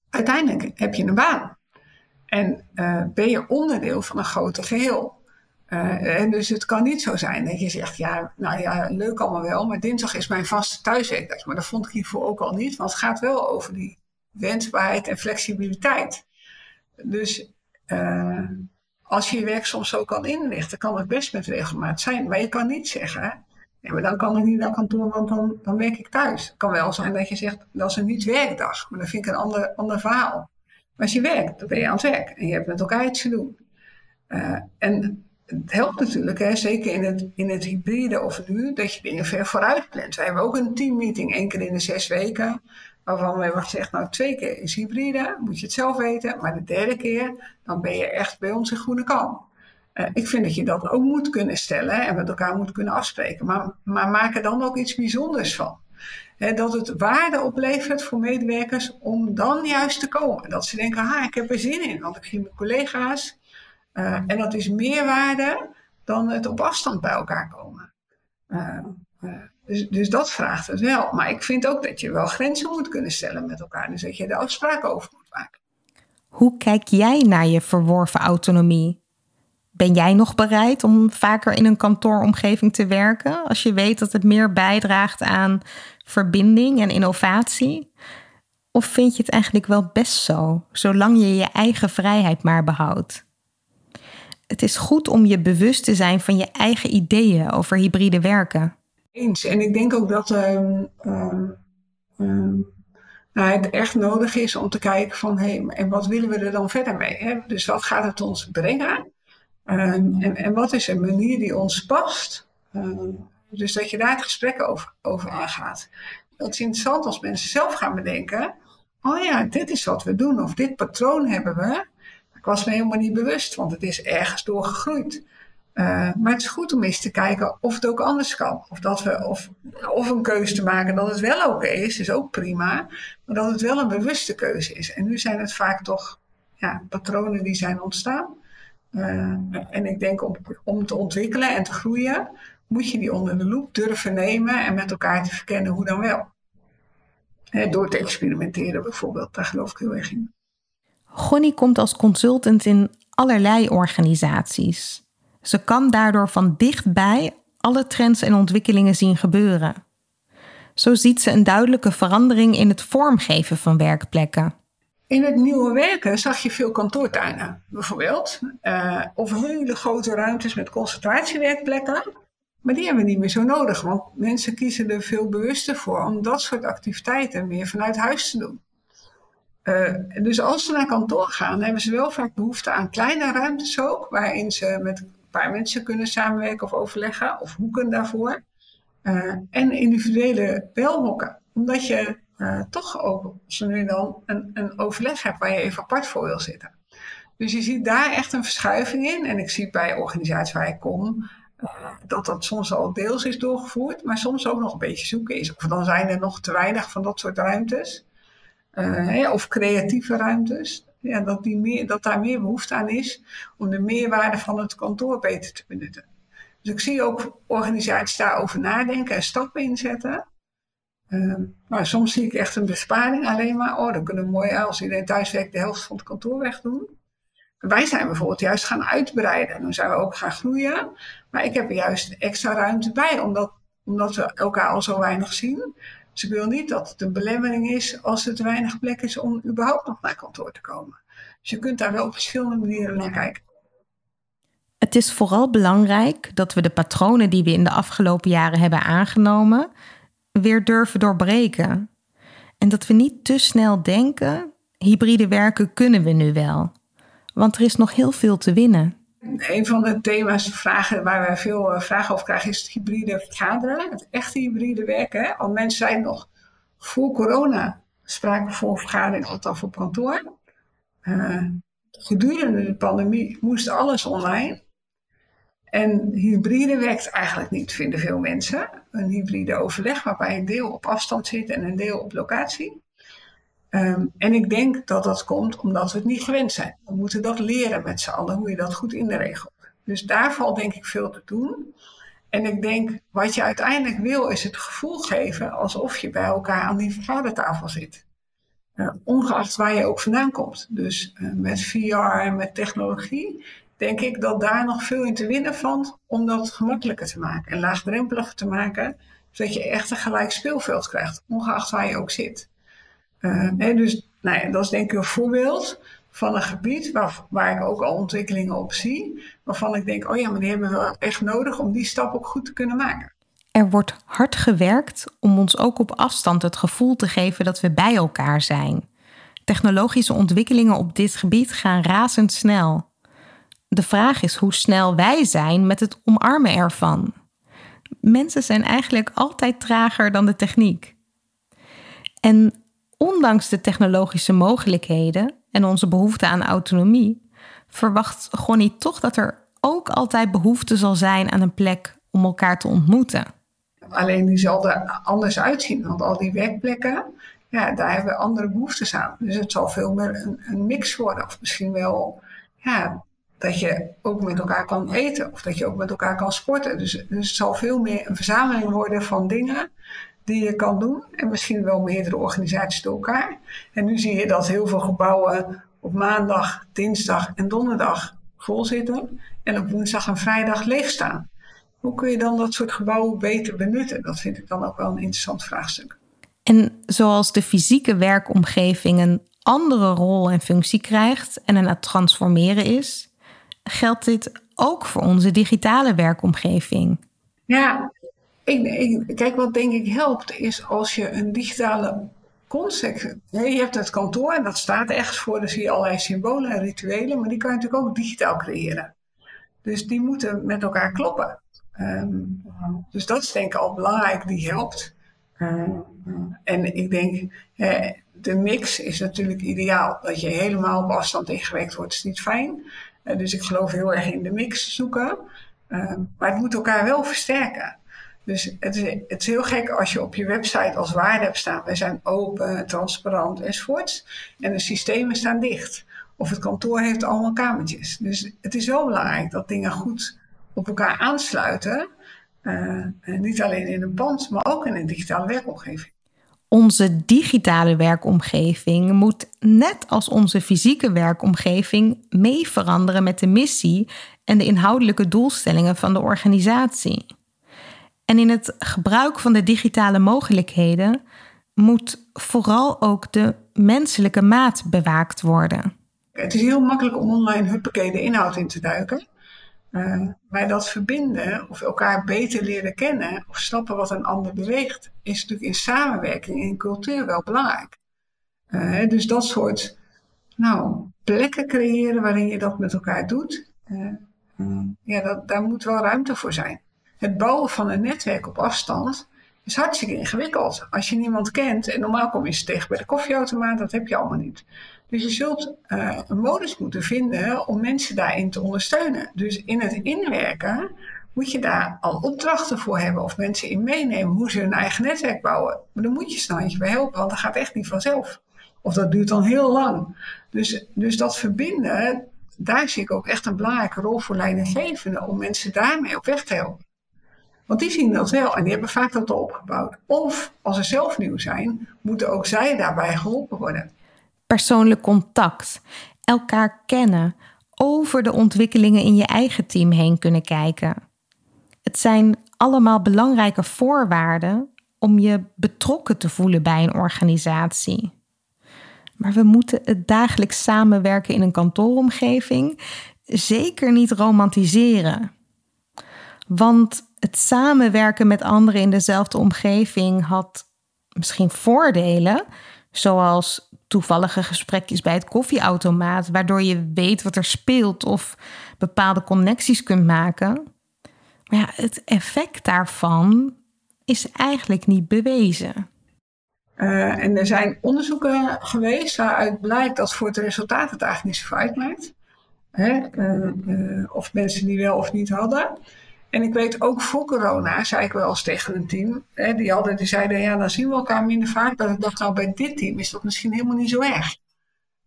Uiteindelijk heb je een baan en uh, ben je onderdeel van een groter geheel. Uh, en dus het kan niet zo zijn dat je zegt, ja, nou ja, leuk allemaal wel, maar dinsdag is mijn vaste thuiswerkdag. Maar dat vond ik hiervoor ook al niet, want het gaat wel over die wensbaarheid en flexibiliteit. Dus uh, als je je werk soms zo kan inrichten, kan het best met regelmaat zijn. Maar je kan niet zeggen, ja, maar dan kan ik niet naar kantoor, want dan, dan werk ik thuis. Het kan wel zijn dat je zegt, dat is een niet-werkdag. Maar dan vind ik een ander, ander verhaal. Maar als je werkt, dan ben je aan het werk. En je hebt met elkaar iets te doen. Uh, en het helpt natuurlijk, hè, zeker in het, in het hybride of nu, dat je dingen ver vooruit plant. Wij hebben ook een teammeeting één keer in de zes weken waarvan we hebben gezegd, nou twee keer is hybride, moet je het zelf weten, maar de derde keer, dan ben je echt bij ons in groene kan. Uh, ik vind dat je dat ook moet kunnen stellen en met elkaar moet kunnen afspreken, maar, maar maak er dan ook iets bijzonders van. He, dat het waarde oplevert voor medewerkers om dan juist te komen. Dat ze denken, ah, ik heb er zin in, want ik zie mijn collega's. Uh, en dat is meer waarde dan het op afstand bij elkaar komen. Uh, dus, dus dat vraagt het wel. Maar ik vind ook dat je wel grenzen moet kunnen stellen met elkaar. Dus dat je er afspraken over moet maken. Hoe kijk jij naar je verworven autonomie? Ben jij nog bereid om vaker in een kantooromgeving te werken als je weet dat het meer bijdraagt aan verbinding en innovatie? Of vind je het eigenlijk wel best zo, zolang je je eigen vrijheid maar behoudt? Het is goed om je bewust te zijn van je eigen ideeën over hybride werken. Eens. En ik denk ook dat um, um, um, nou, het echt nodig is om te kijken van hé, en wat willen we er dan verder mee? Hè? Dus wat gaat het ons brengen? En, en wat is een manier die ons past? dus dat je daar het gesprek over, over aangaat. Dat is interessant als mensen zelf gaan bedenken. Oh ja, dit is wat we doen. Of dit patroon hebben we. Ik was me helemaal niet bewust, want het is ergens doorgegroeid. Uh, maar het is goed om eens te kijken of het ook anders kan. Of, dat we, of, of een keuze te maken dat het wel oké is, is ook prima. Maar dat het wel een bewuste keuze is. En nu zijn het vaak toch ja, patronen die zijn ontstaan. Uh, en ik denk om, om te ontwikkelen en te groeien, moet je die onder de loep durven nemen en met elkaar te verkennen hoe dan wel. Door te experimenteren bijvoorbeeld, daar geloof ik heel erg in. Gonnie komt als consultant in allerlei organisaties. Ze kan daardoor van dichtbij alle trends en ontwikkelingen zien gebeuren. Zo ziet ze een duidelijke verandering in het vormgeven van werkplekken. In het nieuwe werken zag je veel kantoortuinen, bijvoorbeeld. Uh, of hele grote ruimtes met concentratiewerkplekken. Maar die hebben we niet meer zo nodig, want mensen kiezen er veel bewuster voor om dat soort activiteiten meer vanuit huis te doen. Uh, dus als ze naar kantoor gaan, hebben ze wel vaak behoefte aan kleine ruimtes ook, waarin ze met een paar mensen kunnen samenwerken of overleggen, of hoeken daarvoor. Uh, en individuele belhokken, omdat je uh, toch ook zo nu dan een, een overleg hebt waar je even apart voor wil zitten. Dus je ziet daar echt een verschuiving in. En ik zie bij organisaties waar ik kom dat dat soms al deels is doorgevoerd, maar soms ook nog een beetje zoeken is. Of dan zijn er nog te weinig van dat soort ruimtes. Uh, of creatieve ruimtes. Ja, dat, die meer, dat daar meer behoefte aan is om de meerwaarde van het kantoor beter te benutten. Dus ik zie ook organisaties daarover nadenken en stappen inzetten. Uh, maar soms zie ik echt een besparing alleen maar. Oh, dan kunnen we mooi als iedereen thuis werkt de helft van het kantoor wegdoen. Wij zijn bijvoorbeeld juist gaan uitbreiden. Dan zijn we ook gaan groeien. Maar ik heb er juist extra ruimte bij, omdat, omdat we elkaar al zo weinig zien. Dus ik wil niet dat het een belemmering is als er te weinig plek is om überhaupt nog naar kantoor te komen. Dus je kunt daar wel op verschillende manieren naar kijken. Het is vooral belangrijk dat we de patronen die we in de afgelopen jaren hebben aangenomen, weer durven doorbreken. En dat we niet te snel denken: hybride werken kunnen we nu wel. Want er is nog heel veel te winnen. Een van de thema's, vragen waar we veel eh, vragen over krijgen, is het hybride vergaderen. Het echte hybride werken. Al mensen zijn nog voor corona spraken voor vergadering altijd op kantoor. Uh, gedurende de pandemie moest alles online. En hybride werkt eigenlijk niet, vinden veel mensen. Een hybride overleg waarbij een deel op afstand zit en een deel op locatie. Um, en ik denk dat dat komt omdat we het niet gewend zijn. We moeten dat leren met z'n allen, hoe je dat goed in de regelt. Dus daar valt denk ik veel te doen. En ik denk, wat je uiteindelijk wil, is het gevoel geven alsof je bij elkaar aan die vergadertafel zit. Uh, ongeacht waar je ook vandaan komt. Dus uh, met VR en met technologie, denk ik dat daar nog veel in te winnen valt om dat gemakkelijker te maken en laagdrempeliger te maken, zodat je echt een gelijk speelveld krijgt, ongeacht waar je ook zit. Uh, dus nou ja, dat is denk ik een voorbeeld van een gebied waar, waar ik ook al ontwikkelingen op zie. Waarvan ik denk, oh ja, maar die hebben we echt nodig om die stap ook goed te kunnen maken. Er wordt hard gewerkt om ons ook op afstand het gevoel te geven dat we bij elkaar zijn. Technologische ontwikkelingen op dit gebied gaan razendsnel. De vraag is hoe snel wij zijn met het omarmen ervan. Mensen zijn eigenlijk altijd trager dan de techniek. En ondanks de technologische mogelijkheden en onze behoefte aan autonomie, verwacht Gonnie toch dat er ook altijd behoefte zal zijn aan een plek om elkaar te ontmoeten. Alleen die zal er anders uitzien, want al die werkplekken, ja, daar hebben we andere behoeftes aan. Dus het zal veel meer een, een mix worden, of misschien wel ja, dat je ook met elkaar kan eten, of dat je ook met elkaar kan sporten. Dus, het zal veel meer een verzameling worden van dingen die je kan doen. En misschien wel meerdere organisaties door elkaar. En nu zie je dat heel veel gebouwen op maandag, dinsdag en donderdag vol zitten. En op woensdag en vrijdag leeg staan. Hoe kun je dan dat soort gebouwen beter benutten? Dat vind ik dan ook wel een interessant vraagstuk. En zoals de fysieke werkomgeving een andere rol en functie krijgt en aan het transformeren is, geldt dit ook voor onze digitale werkomgeving. Ja, ik, kijk, wat denk ik helpt, is als je een digitale concept. Je hebt het kantoor en dat staat echt voor, dan zie je allerlei symbolen en rituelen, maar die kan je natuurlijk ook digitaal creëren. Dus die moeten met elkaar kloppen. Um, dus dat is denk ik al belangrijk, die helpt. Um, en ik denk, de mix is natuurlijk ideaal. Dat je helemaal op afstand ingewerkt wordt, is niet fijn. Uh, dus ik geloof heel erg in de mix zoeken. Um, maar het moet elkaar wel versterken. Dus het is, het is heel gek als je op je website als waarde hebt staan. Wij zijn open, transparant enzovoorts. En de systemen staan dicht. Of het kantoor heeft allemaal kamertjes. Dus het is wel belangrijk dat dingen goed op elkaar aansluiten. Uh, niet alleen in een pand, maar ook in een digitale werkomgeving. Onze digitale werkomgeving moet net als onze fysieke werkomgeving mee veranderen met de missie en de inhoudelijke doelstellingen van de organisatie. En in het gebruik van de digitale mogelijkheden moet vooral ook de menselijke maat bewaakt worden. Het is heel makkelijk om online huppakee inhoud in te duiken. Uh, maar dat verbinden of elkaar beter leren kennen of snappen wat een ander beweegt, is natuurlijk in samenwerking in cultuur wel belangrijk. Uh, dus dat soort nou, plekken creëren waarin je dat met elkaar doet, uh, ja, dat, daar moet wel ruimte voor zijn. Het bouwen van een netwerk op afstand is hartstikke ingewikkeld. Als je niemand kent, en normaal kom je ze tegen bij de koffieautomaat, dat heb je allemaal niet. Dus je zult uh, een modus moeten vinden om mensen daarin te ondersteunen. Dus in het inwerken moet je daar al opdrachten voor hebben of mensen in meenemen hoe ze hun eigen netwerk bouwen. Maar dan moet je ze een bij helpen, want dat gaat echt niet vanzelf. Of dat duurt dan heel lang. Dus, dus dat verbinden, daar zie ik ook echt een belangrijke rol voor leidinggevenden om mensen daarmee op weg te helpen. Want die zien dat wel en die hebben vaak dat al opgebouwd. Of als ze zelf nieuw zijn, moeten ook zij daarbij geholpen worden. Persoonlijk contact, elkaar kennen, over de ontwikkelingen in je eigen team heen kunnen kijken. Het zijn allemaal belangrijke voorwaarden om je betrokken te voelen bij een organisatie. Maar we moeten het dagelijks samenwerken in een kantooromgeving zeker niet romantiseren. Want het samenwerken met anderen in dezelfde omgeving had misschien voordelen, zoals toevallige gesprekjes bij het koffieautomaat, waardoor je weet wat er speelt of bepaalde connecties kunt maken. Maar ja, het effect daarvan is eigenlijk niet bewezen. Uh, en er zijn onderzoeken geweest waaruit blijkt dat voor het resultaat het eigenlijk niet zo uitmaakt. Hè? Uh, uh, of mensen die wel of niet hadden. En ik weet ook voor corona, zei ik wel eens tegen een team, hè, die, hadden, die zeiden, ja, dan zien we elkaar minder vaak. Dat ik dacht, nou, bij dit team is dat misschien helemaal niet zo erg.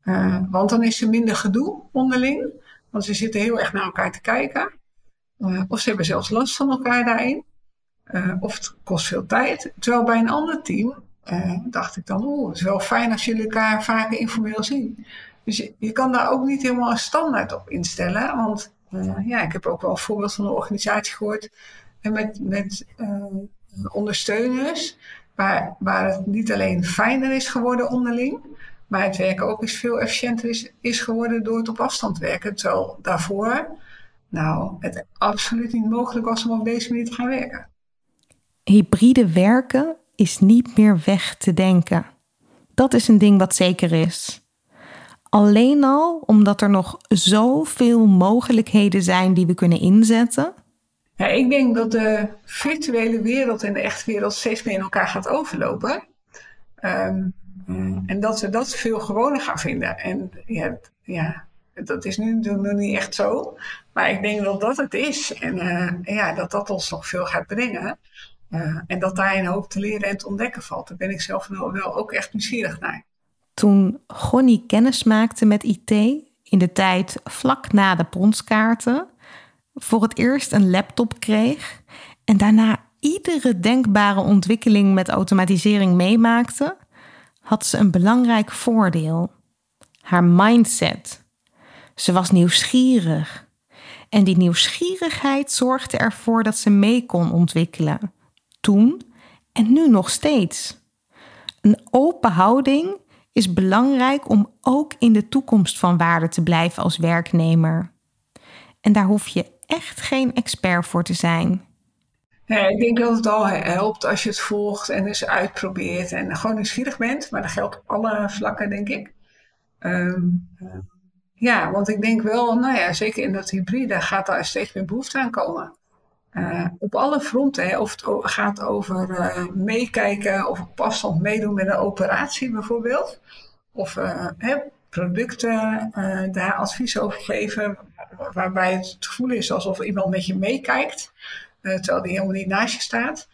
Uh, want dan is er minder gedoe onderling. Want ze zitten heel erg naar elkaar te kijken. Uh, of ze hebben zelfs last van elkaar daarin. Uh, of het kost veel tijd. Terwijl bij een ander team dacht ik dan, oeh, het is wel fijn als jullie elkaar vaker informeel zien. Dus je, je kan daar ook niet helemaal een standaard op instellen. Want ja, ik heb ook wel een voorbeeld van een organisatie gehoord en met, met uh, ondersteuners, waar, waar het niet alleen fijner is geworden onderling, maar het werken ook eens veel efficiënter is, is geworden door het op afstand werken. Terwijl daarvoor, nou, het absoluut niet mogelijk was om op deze manier te gaan werken. Hybride werken is niet meer weg te denken. Dat is een ding wat zeker is. Alleen al omdat er nog zoveel mogelijkheden zijn die we kunnen inzetten. Ja, ik denk dat de virtuele wereld en de echte wereld steeds meer in elkaar gaat overlopen. Um, en dat we dat veel gewoner gaan vinden. En ja, ja dat is nu nog niet echt zo. Maar ik denk dat dat het is. En uh, ja, dat dat ons nog veel gaat brengen. Uh, en dat daar een hoop te leren en te ontdekken valt. Daar ben ik zelf wel, wel ook echt nieuwsgierig naar toen Gonnie kennis maakte met IT in de tijd vlak na de ponskaarten, voor het eerst een laptop kreeg en daarna iedere denkbare ontwikkeling met automatisering meemaakte, had ze een belangrijk voordeel: haar mindset. Ze was nieuwsgierig. En die nieuwsgierigheid zorgde ervoor dat ze mee kon ontwikkelen. Toen en nu nog steeds. Een open houding is belangrijk om ook in de toekomst van waarde te blijven als werknemer. En daar hoef je echt geen expert voor te zijn. Ja, ik denk dat het al helpt als je het volgt en eens uitprobeert en gewoon nieuwsgierig bent. Maar dat geldt op alle vlakken, denk ik. Um, ja, want ik denk wel, nou ja, zeker in dat hybride gaat daar steeds meer behoefte aan komen. Uh, op alle fronten, hè, of het gaat over uh, meekijken of op afstand meedoen met een operatie bijvoorbeeld. Of uh, hè, producten daar advies over geven, waarbij het, gevoel is alsof iemand met je meekijkt, terwijl die helemaal niet naast je staat.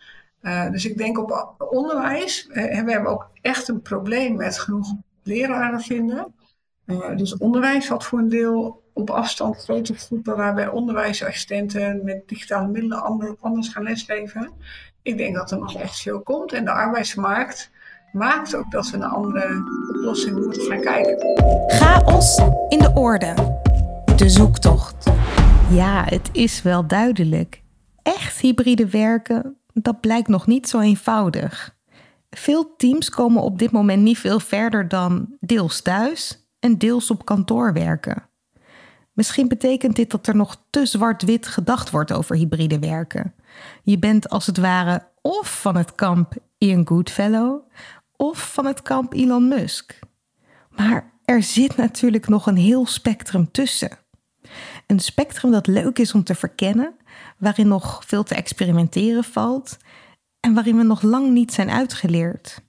dus ik denk op onderwijs, we hebben ook echt een probleem met genoeg leraren vinden. dus onderwijs had voor een deel op afstand grote groepen waarbij onderwijsassistenten met digitale middelen anders gaan lesgeven. Ik denk dat er nog echt veel komt. En de arbeidsmarkt maakt ook dat we naar andere oplossingen moeten gaan kijken. Chaos in de orde. De zoektocht. Ja, het is wel duidelijk. Echt hybride werken, dat blijkt nog niet zo eenvoudig. Veel teams komen op dit moment niet veel verder dan deels thuis en deels op kantoor werken. Misschien betekent dit dat er nog te zwart-wit gedacht wordt over hybride werken. Je bent als het ware of van het kamp Ian Goodfellow of van het kamp Elon Musk. Maar er zit natuurlijk nog een heel spectrum tussen. Een spectrum dat leuk is om te verkennen, waarin nog veel te experimenteren valt en waarin we nog lang niet zijn uitgeleerd.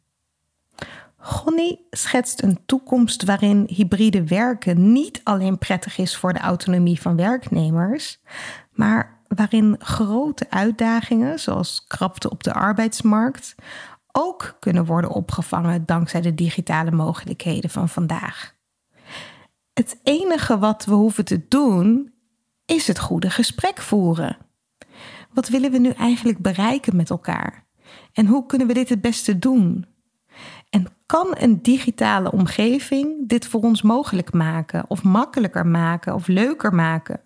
Gonny schetst een toekomst waarin hybride werken niet alleen prettig is voor de autonomie van werknemers, maar waarin grote uitdagingen zoals krapte op de arbeidsmarkt ook kunnen worden opgevangen dankzij de digitale mogelijkheden van vandaag. Het enige wat we hoeven te doen is het goede gesprek voeren. Wat willen we nu eigenlijk bereiken met elkaar? En hoe kunnen we dit het beste doen? En kan een digitale omgeving dit voor ons mogelijk maken, of makkelijker maken, of leuker maken?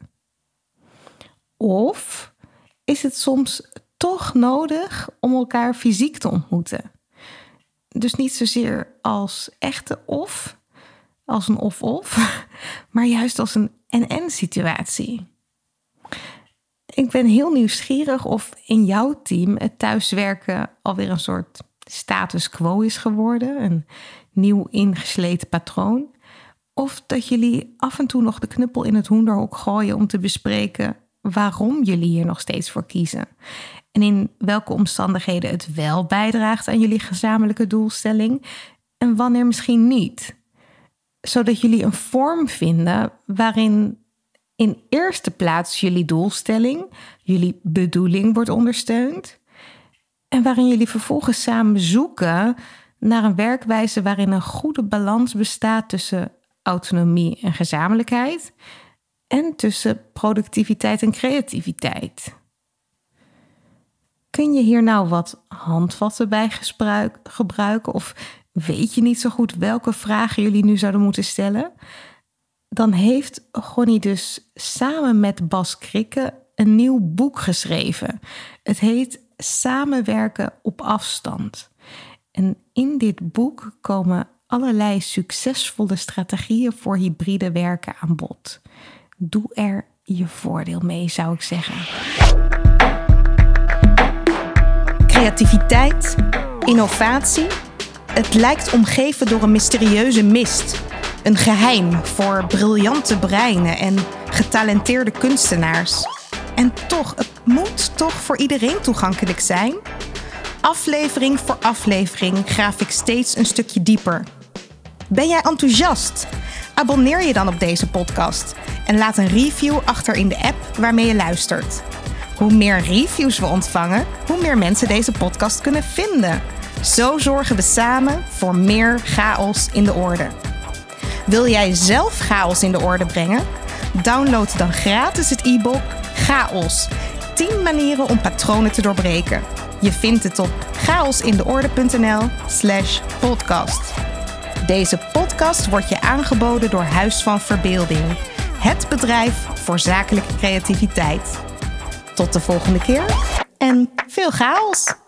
Of is het soms toch nodig om elkaar fysiek te ontmoeten? Dus niet zozeer als echte of, als een of-of, maar juist als een en-en situatie. Ik ben heel nieuwsgierig of in jouw team het thuiswerken alweer een soort status quo is geworden, een nieuw ingesleten patroon. Of dat jullie af en toe nog de knuppel in het hoenderhok gooien om te bespreken waarom jullie hier nog steeds voor kiezen. En in welke omstandigheden het wel bijdraagt aan jullie gezamenlijke doelstelling en wanneer misschien niet. Zodat jullie een vorm vinden waarin in eerste plaats jullie doelstelling, jullie bedoeling wordt ondersteund. En waarin jullie vervolgens samen zoeken naar een werkwijze waarin een goede balans bestaat tussen autonomie en gezamenlijkheid en tussen productiviteit en creativiteit. Kun je hier nou wat handvatten bij gebruiken of weet je niet zo goed welke vragen jullie nu zouden moeten stellen? Dan heeft Gonnie dus samen met Bas Krikke een nieuw boek geschreven. Het heet Samenwerken op afstand. En in dit boek komen allerlei succesvolle strategieën voor hybride werken aan bod. Doe er je voordeel mee, zou ik zeggen. Creativiteit, innovatie. Het lijkt omgeven door een mysterieuze mist. Een geheim voor briljante breinen en getalenteerde kunstenaars. En toch, het moet toch voor iedereen toegankelijk zijn? Aflevering voor aflevering graaf ik steeds een stukje dieper. Ben jij enthousiast? Abonneer je dan op deze podcast en laat een review achter in de app waarmee je luistert. Hoe meer reviews we ontvangen, hoe meer mensen deze podcast kunnen vinden. Zo zorgen we samen voor meer chaos in de orde. Wil jij zelf chaos in de orde brengen? Download dan gratis het e-book Chaos. 10 manieren om patronen te doorbreken. Je vindt het op chaosindeorde.nl/slash podcast. Deze podcast wordt je aangeboden door Huis van Verbeelding, het bedrijf voor zakelijke creativiteit. Tot de volgende keer en veel chaos!